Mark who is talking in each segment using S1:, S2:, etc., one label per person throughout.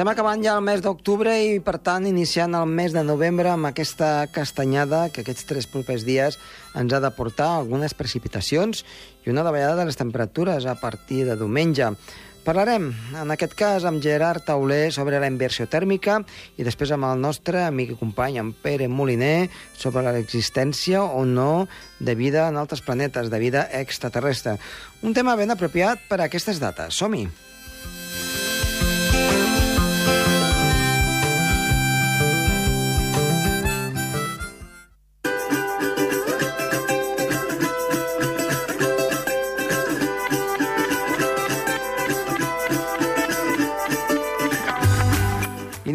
S1: Estem acabant ja el mes d'octubre i, per tant, iniciant el mes de novembre amb aquesta castanyada que aquests tres propers dies ens ha de portar algunes precipitacions i una davallada de les temperatures a partir de diumenge. Parlarem, en aquest cas, amb Gerard Tauler sobre la inversió tèrmica i després amb el nostre amic i company, en Pere Moliner, sobre l'existència o no de vida en altres planetes, de vida extraterrestre. Un tema ben apropiat per a aquestes dates. Som-hi!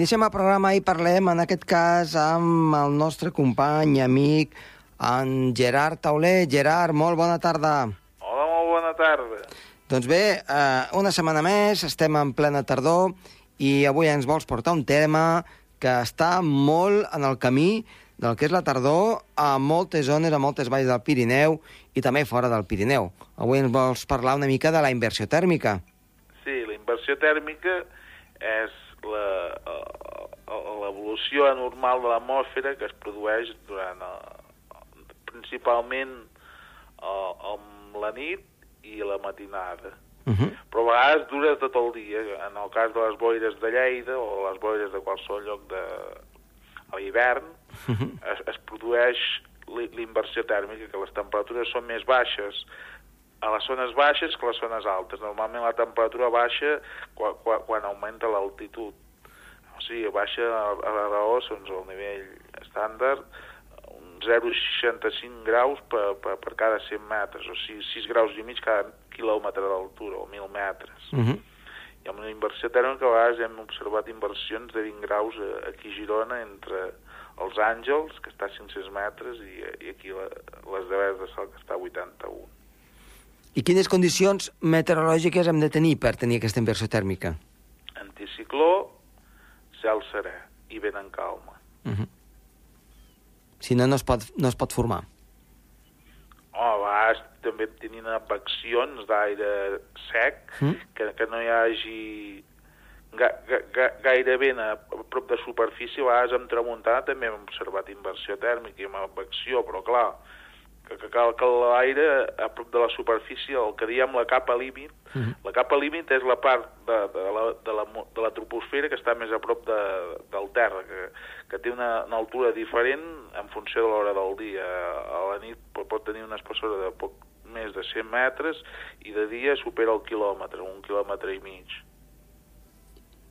S1: Iniciem el programa i parlem, en aquest cas, amb el nostre company i amic, en Gerard Tauler. Gerard, molt bona tarda.
S2: Hola, molt bona tarda.
S1: Doncs bé, eh, una setmana més, estem en plena tardor i avui ens vols portar un tema que està molt en el camí del que és la tardor a moltes zones, a moltes valls del Pirineu i també fora del Pirineu. Avui ens vols parlar una mica de la inversió tèrmica.
S2: Sí, la inversió tèrmica és l'evolució anormal de l'atmosfera que es produeix durant eh, principalment eh, amb la nit i la matinada.
S1: Uh -huh.
S2: Però a vegades dura tot el dia. En el cas de les boires de Lleida o les boires de qualsevol lloc de a l'hivern,
S1: Uh -huh.
S2: es, es produeix li- l'inversió tèrmica, que les temperatures són més baixes a les zones baixes que a les zones altes. Normalment la temperatura baixa quan, quan, quan augmenta l'altitud. O sigui, baixa a, a la raó, doncs, al nivell estàndard, un 0,65 graus per, per, per cada 100 metres, o sigui, 6 graus i mig cada quilòmetre d'altura, o 1.000 metres.
S1: Uh -huh.
S2: I amb una inversió tèrmica a vegades hem observat inversions de 20 graus a- aquí a Girona entre els Àngels, que està a 500 metres, i, i aquí la, les de Sal, que està a 81.
S1: I quines condicions meteorològiques hem de tenir per tenir aquesta inversió tèrmica?
S2: Anticicló, cel serè i vent en calma.
S1: Uh -huh. Si no, no es pot, no es pot formar.
S2: O a vegades també tenint afeccions d'aire sec,
S1: Mm.
S2: que, que no hi hagi ga, ga, ga, gaire vent a, prop de superfície, a vegades amb tramuntana també hem observat inversió tèrmica i amb advecció, però clar, que, que cal que l'aire a prop de la superfície, el que diem la capa límit,
S1: Mhm.
S2: la capa límit és la part de, de, la, de, la, de la troposfera que està més a prop de, del terra, que, que té una, una altura diferent en funció de l'hora del dia. A la nit pot, pot tenir una espessora de poc més de 100 metres i de dia supera el quilòmetre, un quilòmetre i mig.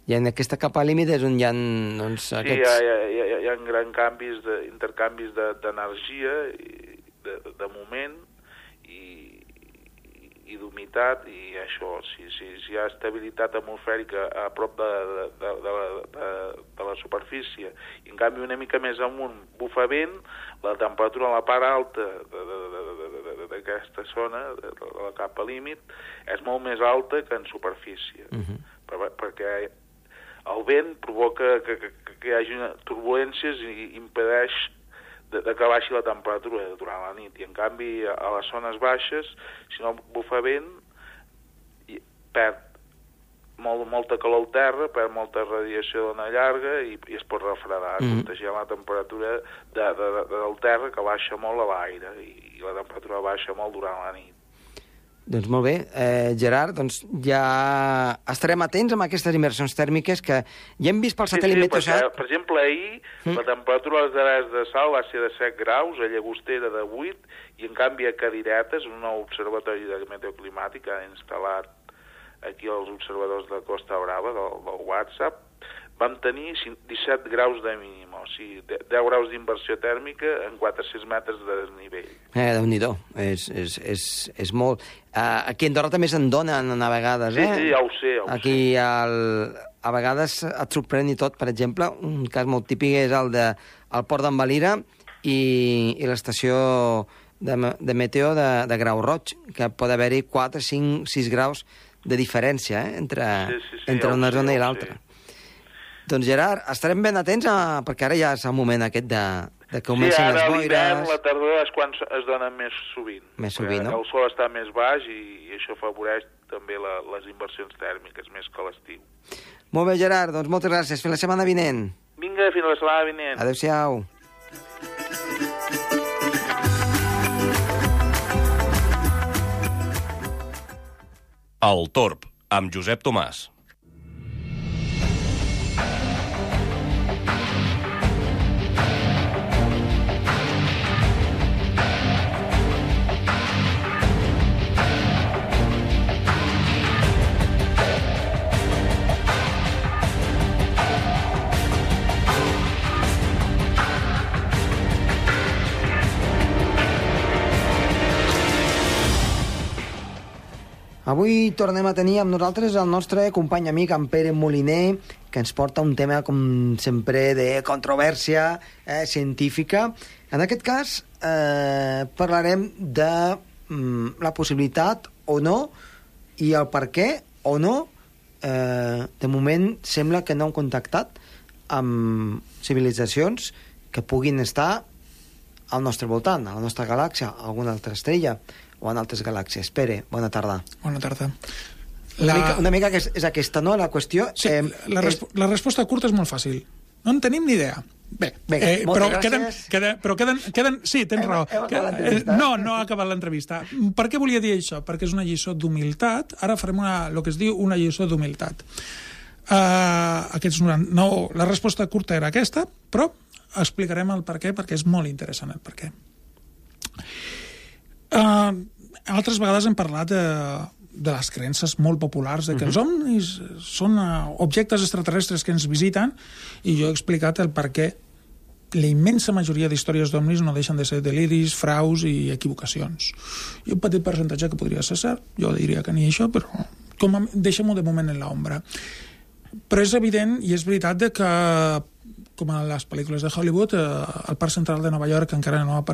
S1: I en aquesta capa límit és on hi ha doncs,
S2: Sí, hi
S1: aquests...
S2: ha, hi ha, hi ha, hi ha gran canvis de, intercanvis de- d'energia, i de, de moment i, i d'humitat i això, si, si, si hi ha estabilitat atmosfèrica a prop de, de, de, de, la, de, de la superfície i en canvi una mica més amunt bufa vent, la temperatura a la part alta de- de- de- de- de- de- d'aquesta zona, de, de la capa límit, és molt més alta que en superfície.
S1: Uh -huh.
S2: per, perquè el vent provoca que, que, que, hi hagi turbulències i impedeix de, de que baixi la temperatura durant la nit. I en canvi, a, a les zones baixes, si no bufa vent, i perd molt, molta calor al terra, perd molta radiació d'ona llarga i, i es pot refredar, mm. -hmm. contagiant la temperatura de, de, de, del terra que baixa molt a l'aire i, i la temperatura baixa molt durant la nit.
S1: Doncs molt bé, eh, Gerard, doncs ja estarem atents amb aquestes inversions tèrmiques que ja hem vist pel satèl·lit
S2: sí, sí,
S1: Meteosat.
S2: perquè, per exemple, ahir
S1: Mm.
S2: la temperatura a les de Sal va ser de 7 graus, a Llagostera de 8, i en canvi a Cadiretes, un nou observatori de meteoclimàtic han instal·lat aquí els observadors de Costa Brava, del, del WhatsApp, vam tenir cin- 17 graus de mínim, o sigui, de- 10 graus d'inversió tèrmica en 400 metres de desnivell.
S1: Eh, Déu-n'hi-do, és, és, és, és molt. Uh, aquí a Andorra també se'n donen a vegades,
S2: Sí,
S1: eh?
S2: sí, ja ho sé, ja ho
S1: Aquí el, a vegades et sorprèn i tot. Per exemple, un cas molt típic és el de el port d'en Valira i, i l'estació de, de meteo de, de Grau Roig, que pot haver-hi 4, 5, 6 graus de diferència eh? entre,
S2: Sí, sí, sí,
S1: entre
S2: ja
S1: una
S2: sé,
S1: zona
S2: ja
S1: i l'altra.
S2: sé.
S1: Doncs Gerard, estarem ben atents a... perquè ara ja és el moment aquest de, de que
S2: Sí,
S1: comencin
S2: ara
S1: les boires...
S2: la tardor és quan es dona més sovint.
S1: Més sovint, no?
S2: El sol està més baix i, i això afavoreix també la, les inversions tèrmiques, més que l'estiu.
S1: Molt bé, Gerard, doncs moltes gràcies. Fins la setmana vinent.
S2: Vinga, fins la setmana vinent.
S1: Adéu-siau.
S3: El Torb, amb Josep Tomàs.
S1: Avui tornem a tenir amb nosaltres el nostre company amic, en Pere Moliner, que ens porta un tema, com sempre, de controvèrsia eh, científica. En aquest cas, eh, parlarem de mm, la possibilitat o no i el per què o no. Eh, de moment, sembla que no han contactat amb civilitzacions que puguin estar al nostre voltant, a la nostra galàxia, a alguna altra estrella o en altres galàxies. Pere, bona tarda.
S4: Bona tarda.
S1: Una, mica, una mica que és, és aquesta, no?, la qüestió.
S4: Sí,
S1: eh,
S4: la,
S1: és-
S4: resp la resposta curta és molt fàcil. No en tenim ni idea. Bé,
S1: Vinga,
S4: eh, però,
S1: gràcies.
S4: queden, queden, però queden, queden... Sí, tens
S1: Hem-
S4: raó.
S1: hem
S4: eh, no, no ha acabat l'entrevista. Per què volia dir això? Perquè és una lliçó d'humilitat. Ara farem una, el que es diu una lliçó d'humilitat. Uh, aquests 90... No, la resposta curta era aquesta, però explicarem el per què, perquè és molt interessant el per què. Uh, altres vegades hem parlat de, de les creences molt populars de que els ovnis són uh, objectes extraterrestres que ens visiten i jo he explicat el per què la immensa majoria d'històries d'ovnis no deixen de ser deliris, fraus i equivocacions. I un petit percentatge que podria ser cert, jo diria que ni això, però com a, deixem-ho de moment en l'ombra. Però és evident i és veritat de que com a les pel·lícules de Hollywood, eh, el Parc Central de Nova York encara no ha,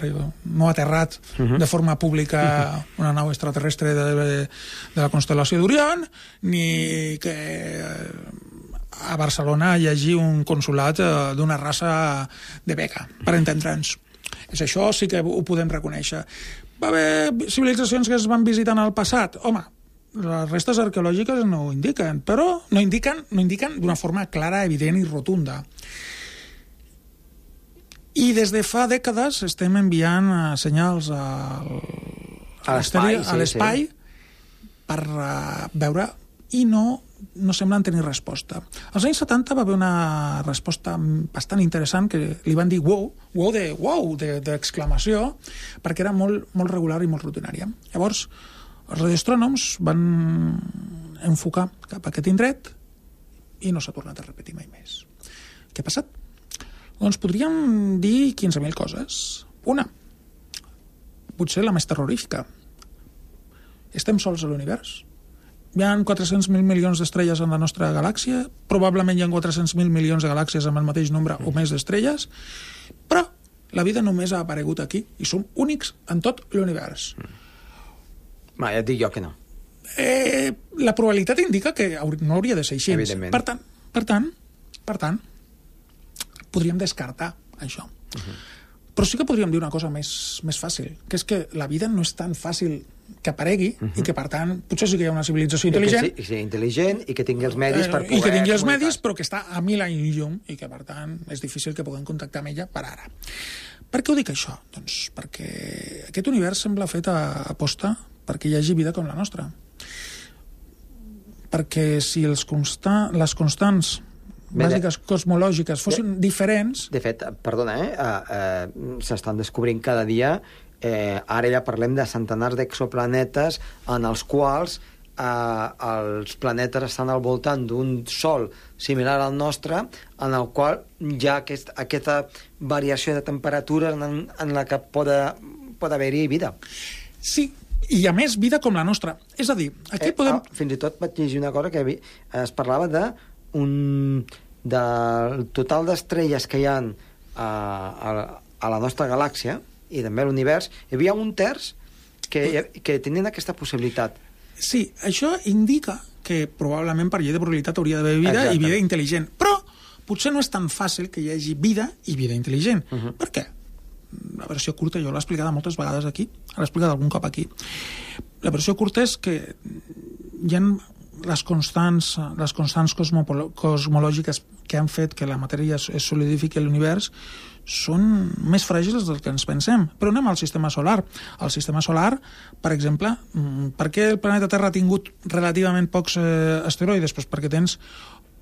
S4: no ha aterrat uh -huh. de forma pública una nau extraterrestre de, de la constel·lació d'Orion, ni que eh, a Barcelona hi hagi un consulat eh, d'una raça de beca, per entendre'ns. És això sí que ho podem reconèixer. Va haver civilitzacions que es van visitar en el passat? Home, les restes arqueològiques no ho indiquen, però no indiquen, no indiquen d'una forma clara, evident i rotunda. I des de fa dècades estem enviant eh, senyals al,
S1: A l'espai, sí,
S4: l'espai per uh, veure i no no semblen tenir resposta. Als anys 70 va haver una resposta bastant interessant que li van dir wow, wow de wow, de- d'exclamació, de, perquè era molt, molt regular i molt rutinària. Llavors, els radioastrònoms van enfocar cap a aquest indret i no s'ha tornat a repetir mai més. Què ha passat? Doncs podríem dir 15.000 coses. Una, potser la més terrorífica. Estem sols a l'univers. Hi ha 400.000 milions d'estrelles en la nostra galàxia, probablement hi ha 400.000 milions de galàxies amb el mateix nombre o més d'estrelles, però la vida només ha aparegut aquí i som únics en tot l'univers.
S1: Va, ja et dic jo que no.
S4: Eh, la probabilitat indica que no hauria de ser així. Per tant, per tant, per tant, podríem descartar això. Uh. -huh. Però sí que podríem dir una cosa més, més fàcil, que és que la vida no és tan fàcil que aparegui uh -huh. i que, per tant, potser sí que hi ha una civilització intel·ligent.
S1: I que sigui intel·ligent i que tingui els medis per
S4: eh,
S1: poder...
S4: i que tingui els
S1: comunicar.
S4: medis, però que està a mil anys llum i que, per tant, és difícil que puguem contactar amb ella per ara. Per què ho dic això? Doncs perquè aquest univers sembla fet a aposta perquè hi hagi vida com la nostra. Perquè si els consta les constants bàsiques cosmològiques fossin diferents,
S1: De fet, perdona, eh? eh, eh s'estan descobrint cada dia, eh, ara ja parlem de centenars d'exoplanetes en els quals eh, els planetes estan al voltant d'un sol similar al nostre, en el qual hi ha aquest, aquesta variació de temperatura en, en la que pot, pot haver-hi vida.
S4: sí, i a més vida com la nostra. És a dir, aquí podem...
S1: ah, fins i tot vaig llegir una cosa que es parlava de un, del total d'estrelles que hi ha a, a, a la nostra galàxia i també a l'univers, hi havia un terç que, que tenien aquesta possibilitat.
S4: Sí, això indica que probablement per llei de probabilitat hauria d'haver vida
S1: Exacte.
S4: i vida intel·ligent. Però, potser no és tan fàcil que hi hagi vida i vida intel·ligent. Uh -huh. Per què? La versió curta, jo l'he explicada moltes vegades aquí, l'he explicat algun cop aquí. La versió curta és que hi ha les constants, les constants cosmològiques que han fet que la matèria es solidifiqui a l'univers són més fràgils del que ens pensem. Però anem al sistema solar. El sistema solar, per exemple, mm, per què el planeta Terra ha tingut relativament pocs eh, asteroides? Pues perquè tens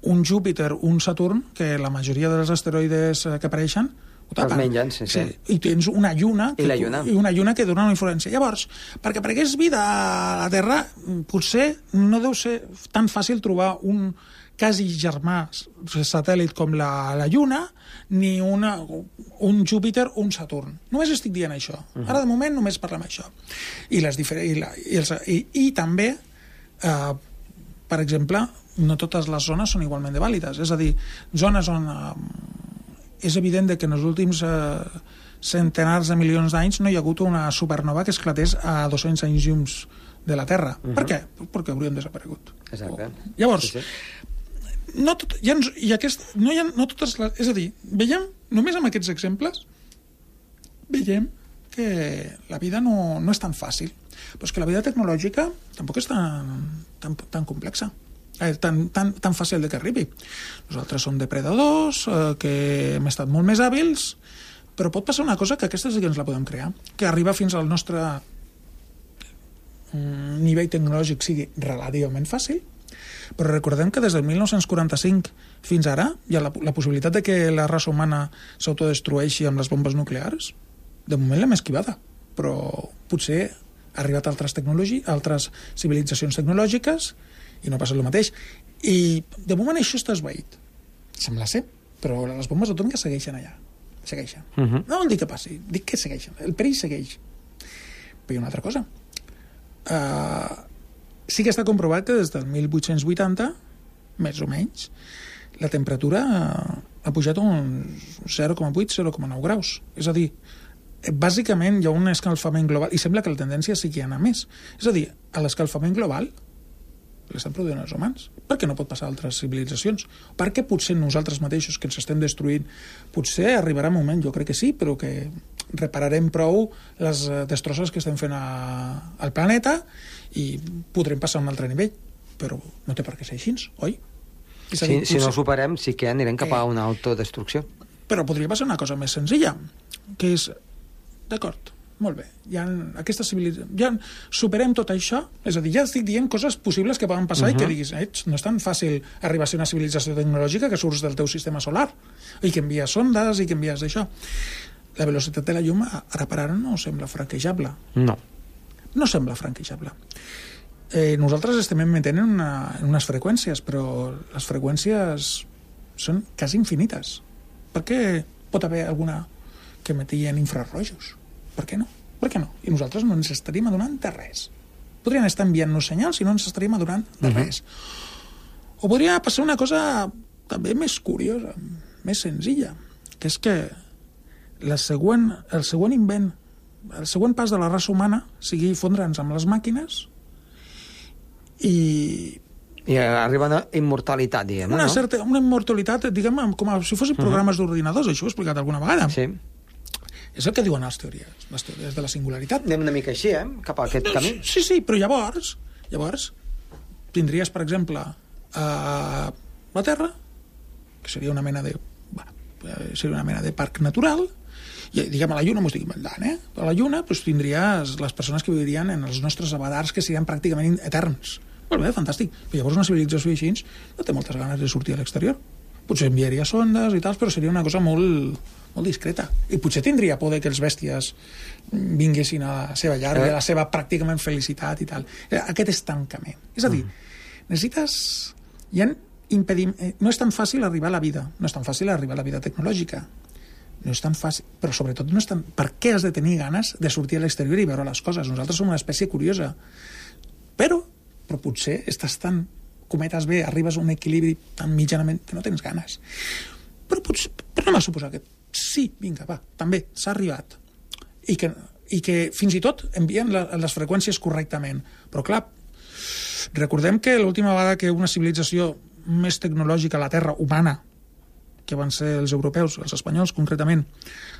S4: un Júpiter, un Saturn, que la majoria dels asteroides eh, que apareixen tapen.
S1: Els mengen, sí, sí.
S4: sí. I tens una lluna,
S1: I
S4: que,
S1: la lluna.
S4: i una lluna que dona una influència. Llavors, perquè aparegués vida a la Terra, potser no deu ser tan fàcil trobar un quasi germà satèl·lit com la, la Lluna, ni una, un Júpiter o un Saturn. Només estic dient això. Uh -huh. Ara, de moment, només parlem això. I, les i, la, i, els, i, i també, eh, per exemple, no totes les zones són igualment de vàlides. És a dir, zones on eh, és evident que en els últims eh, centenars de milions d'anys no hi ha hagut una supernova que esclatés a 200 anys llums de la Terra. Uh -huh. Per què? Perquè haurien desaparegut.
S1: Exacte.
S4: O, llavors,
S1: Sí, sí.
S4: no, tot, hi ha, i aquest, no, hi ha, no totes les, és a dir, veiem, només amb aquests exemples, veiem que la vida no, no és tan fàcil. Però és que la vida tecnològica tampoc és tan, tan, tan complexa eh, tan, tan, tan fàcil de que arribi. Nosaltres som depredadors, eh, que hem estat molt més hàbils, però pot passar una cosa que aquesta sí que ens la podem crear, que arriba fins al nostre mm, nivell tecnològic sigui relativament fàcil, però recordem que des del 1945 fins ara hi ha la, la possibilitat de que la raça humana s'autodestrueixi amb les bombes nuclears. De moment l'hem esquivada, però potser ha arribat altres, tecnologi altres civilitzacions tecnològiques i no ha passat el mateix. I de moment això està esvaït. Sembla ser, però les bombes atòmiques segueixen allà. Segueixen.
S1: Uh -huh.
S4: No vol dir que passi, dic que segueixen. El perill segueix. Però hi ha una altra cosa. Uh, sí que està comprovat que des del 1880, més o menys, la temperatura ha pujat uns 0,8-0,9 graus. És a dir, bàsicament hi ha un escalfament global, i sembla que la tendència sigui anar més. És a dir, a l'escalfament global l'estan produint els humans. Per què no pot passar a altres civilitzacions? Per què potser nosaltres mateixos, que ens estem destruint, potser arribarà un moment, jo crec que sí, però que repararem prou les eh, destrosses que estem fent a, al planeta i podrem passar a un altre nivell. Però no té per què ser així, oi? És
S1: Si,
S4: dir,
S1: si no superem, sí que anirem cap a
S4: Eh.
S1: una autodestrucció.
S4: però podria passar una cosa més senzilla, que és, d'acord, molt bé, ja aquesta civilització, ja superem tot això, és a dir, ja estic dient coses possibles que poden passar uh -huh. i que diguis, eh, no és tan fàcil arribar a ser una civilització tecnològica que surts del teu sistema solar i que envies sondes i que envies això. La velocitat de la llum ara per ara no sembla franquejable.
S1: No.
S4: No sembla franquejable. Eh, nosaltres estem emetent en, una, en unes freqüències, però les freqüències són quasi infinites. Per què pot haver alguna que emeti en infrarrojos? Per què no? Per què no? I nosaltres no ens estaríem adonant de res. Podrien estar enviant-nos senyals i no ens estaríem adonant de res. O podria passar una cosa també més curiosa, més senzilla, que és que la següent, el següent invent, el següent pas de la raça humana sigui fondre'ns amb les màquines i
S1: I arriba una immortalitat, diguem
S4: una
S1: no?
S4: certa una immortalitat, diguem, com si fossin programes d'ordinadors, això ho he explicat alguna vegada.
S1: Sí.
S4: És el que diuen les teories, les teories de la singularitat.
S1: Anem una mica així, eh? Cap a aquest camí.
S4: Sí, sí, però llavors, llavors tindries, per exemple, a la Terra, que seria una mena de... Bueno, eh, seria una mena de parc natural, i diguem a la Lluna m'ho estic inventant, eh? A la Lluna doncs, tindries les persones que viurien en els nostres abadars que serien pràcticament eterns. Molt bé, fantàstic. Però llavors una civilització així no té moltes ganes de sortir a l'exterior. Potser enviaria sondes i tal, però seria una cosa molt, molt discreta. I potser tindria por de que els bèsties vinguessin a la seva llar,
S1: Eh?
S4: a la seva pràcticament felicitat i tal. Eh, Aquest estancament. És a dir, necessites... Hi ha impedim... eh, No és tan fàcil arribar a la vida, no és tan fàcil arribar a la vida tecnològica. No és tan fàcil, però sobretot no és tan... Per què has de tenir ganes de sortir a l'exterior i veure les coses? Nosaltres som una espècie curiosa. Però, però potser estàs tan cometes bé, arribes a un equilibri tan mitjanament que no tens ganes. Però, potser, però no m'ha suposat que sí, vinga, va, també s'ha arribat. I que, I que fins i tot envien la, les freqüències correctament. Però clar, recordem que l'última vegada que una civilització més tecnològica a la Terra, humana, que van ser els europeus, els espanyols concretament,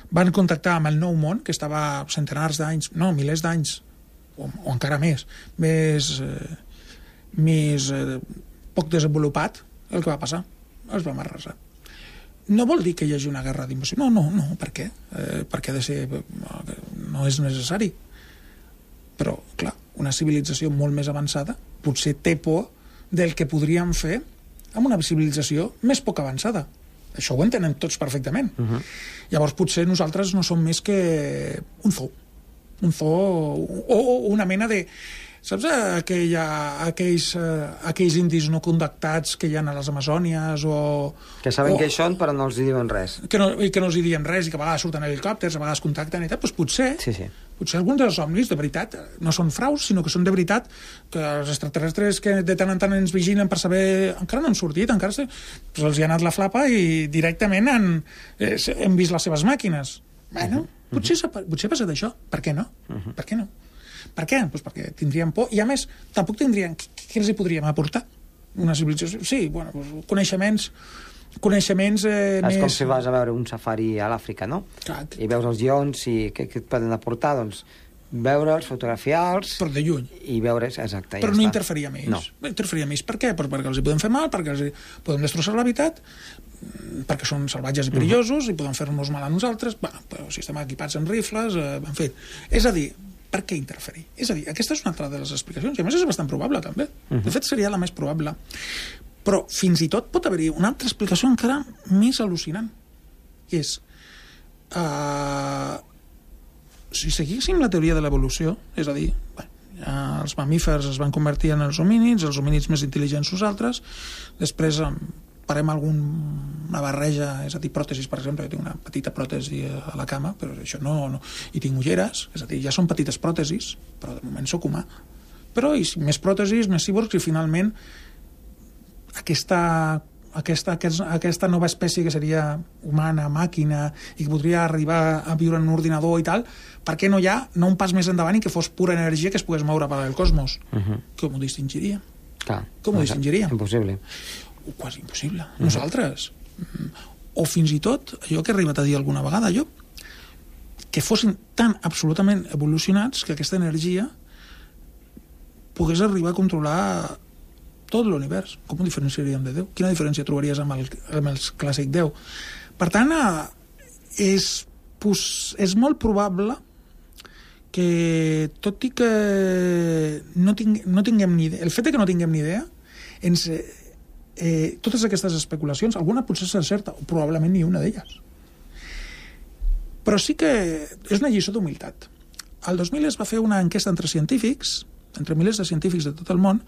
S4: van contactar amb el Nou Món, que estava centenars d'anys, no, milers d'anys, o, o encara més, més, eh, més eh, poc desenvolupat, el que va passar, els vam arrasar. No vol dir que hi hagi una guerra d'invasió. No, no, no, per què? Eh, perquè ha de ser... No és necessari. Però, clar, una civilització molt més avançada potser té por del que podríem fer amb una civilització més poc avançada. Això ho entenem tots perfectament. Uh -huh. Llavors, potser nosaltres no som més que un zoo. Un zoo o, o una mena de Saps aquella, aquells, uh, aquells indis no contactats que hi ha a les Amazònies o...
S1: Que saben
S4: o,
S1: que hi són però no els hi diuen res.
S4: Que no, I que no els hi diuen res i que a vegades surten helicòpters, a vegades contacten i tal, doncs potser,
S1: sí, sí.
S4: potser alguns dels somnis de veritat no són fraus, sinó que són de veritat que els extraterrestres que de tant en tant ens vigilen per saber... Encara no han sortit, encara se, doncs els hi ha anat la flapa i directament han, eh, hem vist les seves màquines. Bueno, uh -huh. potser, potser ha passat això. Per què no? Uh -huh. Per què no? Per què? Pues perquè tindrien por. I a més, tampoc tindrien... Què els hi podríem aportar? Una civilització... Sí, bueno, pues, coneixements coneixements eh,
S1: és més... com si vas a veure un safari a l'Àfrica, no?
S4: Clar.
S1: I veus els lleons i què, què et poden aportar? Doncs veure'ls, fotografiar-los...
S4: Però de lluny.
S1: I veure's, exacte.
S4: Però
S1: ja
S4: no
S1: està.
S4: interferir amb ells.
S1: No.
S4: no interferir amb ells. Per què? Pues perquè els hi podem fer mal, perquè els hi podem destrossar l'habitat, perquè són salvatges i perillosos, uh -huh. i poden fer-nos mal a nosaltres, bueno, però si estem equipats en rifles, eh, en fi. És a dir, per què interferir? És a dir, aquesta és una altra de les explicacions, i a més és bastant probable, també. Uh -huh. De fet, seria la més probable. Però fins i tot pot haver-hi una altra explicació encara més al·lucinant, i és... Uh, si seguíssim la teoria de l'evolució, és a dir, ja els mamífers es van convertir en els homínids, els homínids més intel·ligents nosaltres, després farem alguna barreja, és a dir, pròtesis, per exemple, jo tinc una petita pròtesi a la cama, però això no, no... I tinc ulleres, és a dir, ja són petites pròtesis, però de moment sóc humà. Però i més pròtesis, més cíborgs, i finalment aquesta, aquesta, aquesta, aquesta nova espècie que seria humana, màquina, i que podria arribar a viure en un ordinador i tal, per què no hi ha no un pas més endavant i que fos pura energia que es pogués moure per al cosmos? Uh -huh. Com ho distingiria?
S1: Clar.
S4: Com ho distingiríem?
S1: Impossible.
S4: Quasi impossible. -huh. Nosaltres. O fins i tot, allò que he arribat a dir alguna vegada jo, que fossin tan absolutament evolucionats que aquesta energia pogués arribar a controlar tot l'univers. Com ho diferenciaríem de Déu? Quina diferència trobaries amb el, amb el clàssic Déu? Per tant, és, pues, és molt probable que, tot i que no, ting, no tinguem ni idea, el fet que no tinguem ni idea, ens, eh, totes aquestes especulacions, alguna potser s'encerta, o probablement ni una d'elles. Però sí que és una lliçó d'humilitat. El 2000 es va fer una enquesta entre científics, entre milers de científics de tot el món,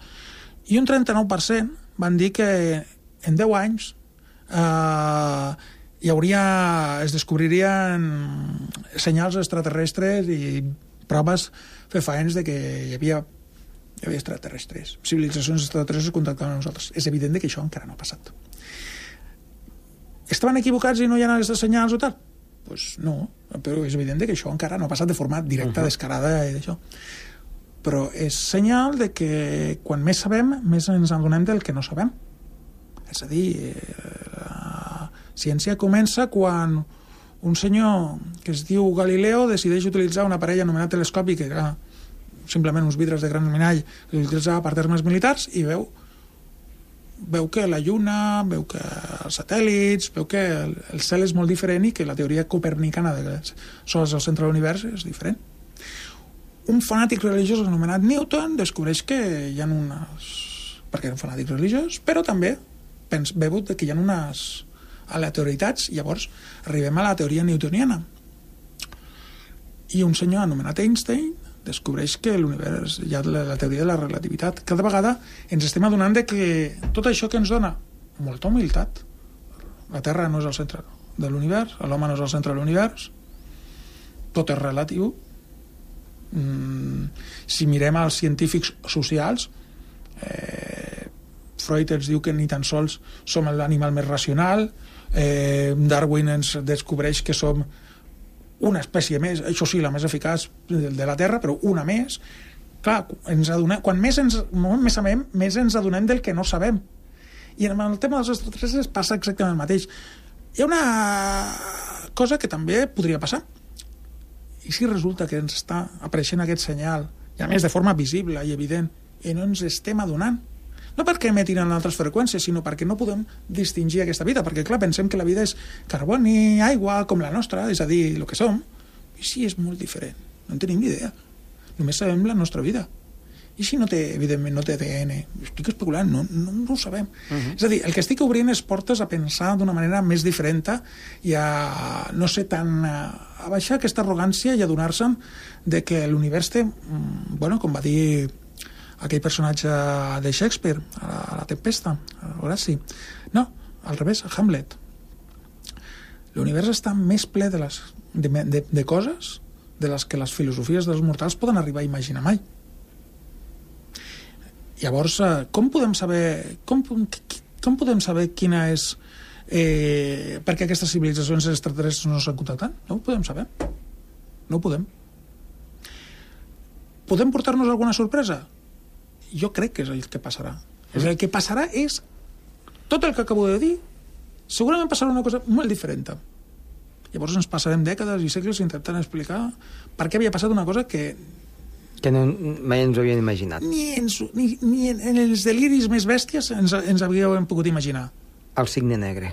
S4: i un 39% van dir que en 10 anys eh, hi hauria, es descobririen senyals extraterrestres i proves fefaents de que hi havia hi havia extraterrestres, civilitzacions extraterrestres contactant amb nosaltres. És evident que això encara no ha passat. Estaven equivocats i no hi ha aquestes senyals o tal? Doncs pues no, però és evident que això encara no ha passat de forma directa, uh -huh. descarada i d'això. Però és senyal de que quan més sabem, més ens adonem del que no sabem. És a dir, eh, la ciència comença quan un senyor que es diu Galileo decideix utilitzar un aparell anomenat telescopi que era simplement uns vidres de gran minall que utilitzava per termes militars i veu veu que la Lluna, veu que els satèl·lits, veu que el, el cel és molt diferent i que la teoria copernicana de que sols al centre de l'univers és diferent. Un fanàtic religiós anomenat Newton descobreix que hi ha unes... perquè era un fanàtic religiós, però també pens, veu que hi ha unes aleatorietats, llavors arribem a la teoria newtoniana. I un senyor anomenat Einstein descobreix que l'univers, hi ha la, la teoria de la relativitat. Cada vegada ens estem adonant de que tot això que ens dona molta humilitat, la Terra no és el centre de l'univers, l'home no és el centre de l'univers, tot és relatiu. Mm, si mirem els científics socials, eh, Freud ens diu que ni tan sols som l'animal més racional, eh, Darwin ens descobreix que som una espècie més, això sí, la més eficaç de la Terra, però una més. Clar, ens adonem, quan més ens, més sabem, més ens adonem del que no sabem. I en el tema dels extraterrestres passa exactament el mateix. Hi ha una cosa que també podria passar. I si resulta que ens està apareixent aquest senyal, i a més de forma visible i evident, i no ens estem adonant, no perquè emetin en altres freqüències, sinó perquè no podem distingir aquesta vida, perquè clar, pensem que la vida és carboni, aigua, com la nostra, és a dir, el que som, i sí, és molt diferent, no en tenim ni idea. Només sabem la nostra vida. I si no té, evidentment, no té ADN? Estic especulant, no, no, no ho sabem. Uh -huh. És a dir, el que estic obrint és portes a pensar d'una manera més diferent i a, no sé, tan... a baixar aquesta arrogància i a donar-se'n de que l'univers té, mm, bueno, com va dir aquell personatge de Shakespeare, a la, a la Tempesta, a Horaci. No, al revés, a Hamlet. L'univers està més ple de, les, de, de, de coses de les que les filosofies dels mortals poden arribar a imaginar mai. Llavors, eh, com podem saber com, com podem saber quina és eh, per què aquestes civilitzacions extraterrestres no s'han contactat? No ho podem saber. No ho podem. Podem portar-nos alguna sorpresa? Jo crec que és el que passarà. Mm. El que passarà és tot el que acabo de dir segurament passarà una cosa molt diferent. Llavors ens passarem dècades i segles intentant explicar per què havia passat una cosa que
S1: que no, mai ens ho havien imaginat.
S4: Ni, ens, ni, ni en, en els deliris més bèsties ens, ens havíem pogut imaginar.
S1: El signe negre.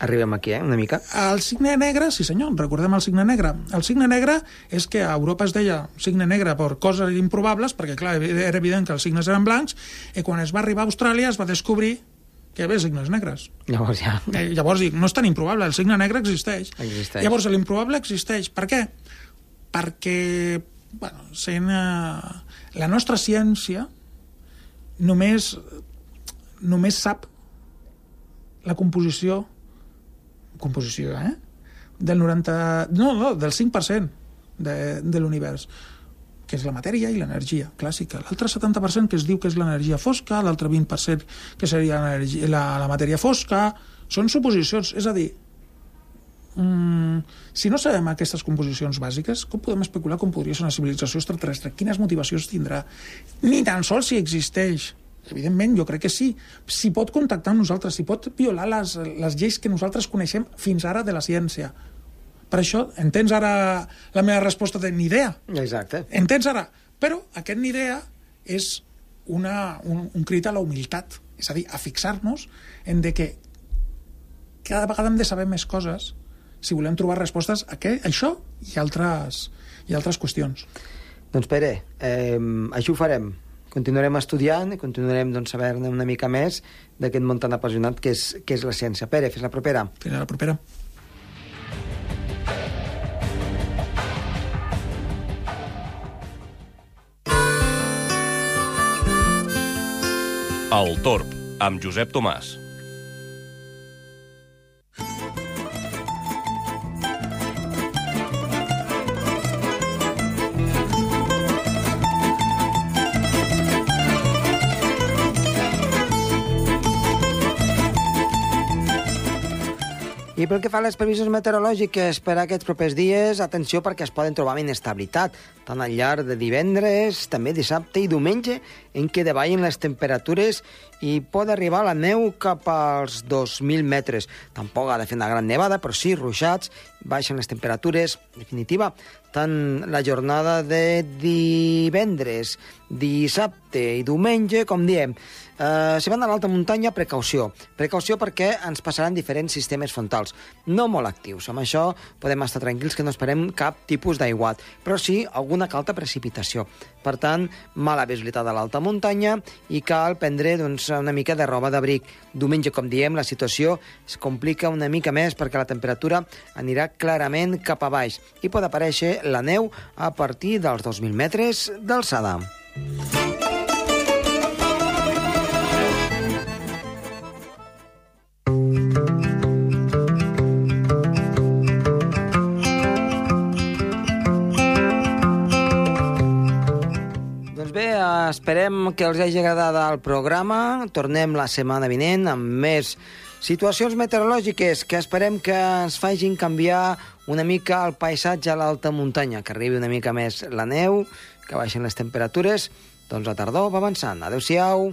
S1: Arribem aquí, eh, una mica.
S4: El signe negre, sí senyor, recordem el signe negre. El signe negre és que a Europa es deia signe negre per coses improbables, perquè clar, era evident que els signes eren blancs, i quan es va arribar a Austràlia es va descobrir que hi havia signes negres.
S1: Llavors ja...
S4: Eh, llavors dic, no és tan improbable, el signe negre existeix.
S1: Existeix.
S4: Llavors l'improbable existeix. Per què? Perquè bueno, sent, eh, la nostra ciència només, només sap la composició composició, eh? del 90... No, no, del 5% de, de l'univers que és la matèria i l'energia clàssica. L'altre 70% que es diu que és l'energia fosca, l'altre 20% que seria la, la matèria fosca, són suposicions. És a dir, mm, si no sabem aquestes composicions bàsiques, com podem especular com podria ser una civilització extraterrestre? Quines motivacions tindrà? Ni tan sols si existeix. Evidentment, jo crec que sí. Si pot contactar amb nosaltres, si pot violar les, les lleis que nosaltres coneixem fins ara de la ciència. Per això, entens ara la meva resposta de ni idea?
S1: Exacte.
S4: Entens ara? Però aquest ni idea és una, un, un crit a la humilitat. És a dir, a fixar-nos en de que cada vegada hem de saber més coses si volem trobar respostes a què, això i altres, i altres qüestions.
S1: Doncs Pere, eh, això ho farem. Continuarem estudiant i continuarem doncs, saber-ne una mica més d'aquest món tan apassionat que és, que és la ciència. Pere, fins la propera.
S4: Fins la propera.
S3: El Torb, amb Josep Tomàs.
S1: I pel que fa a les previsions meteorològiques per a aquests propers dies, atenció perquè es poden trobar amb inestabilitat, tant al llarg de divendres, també dissabte i diumenge, en què davallen les temperatures i pot arribar la neu cap als 2.000 metres. Tampoc ha de fer una gran nevada, però sí ruixats, baixen les temperatures, definitiva, tant la jornada de divendres, dissabte i diumenge, com diem, eh, si van a l'alta muntanya, precaució. Precaució perquè ens passaran diferents sistemes frontals, no molt actius. Amb això podem estar tranquils que no esperem cap tipus d'aiguat, però sí alguna calta precipitació. Per tant, mala visibilitat a l'alta muntanya i cal prendre doncs, una mica de roba d'abric. Diumenge, com diem, la situació es complica una mica més perquè la temperatura anirà clarament cap a baix i pot aparèixer la neu a partir dels 2.000 metres d'alçada. Doncs esperem que els hagi agradat el programa. Tornem la setmana vinent amb més situacions meteorològiques que esperem que ens facin canviar una mica el paisatge a l'alta muntanya, que arribi una mica més la neu, que baixen les temperatures. Doncs la tardor va avançant. Adéu-siau.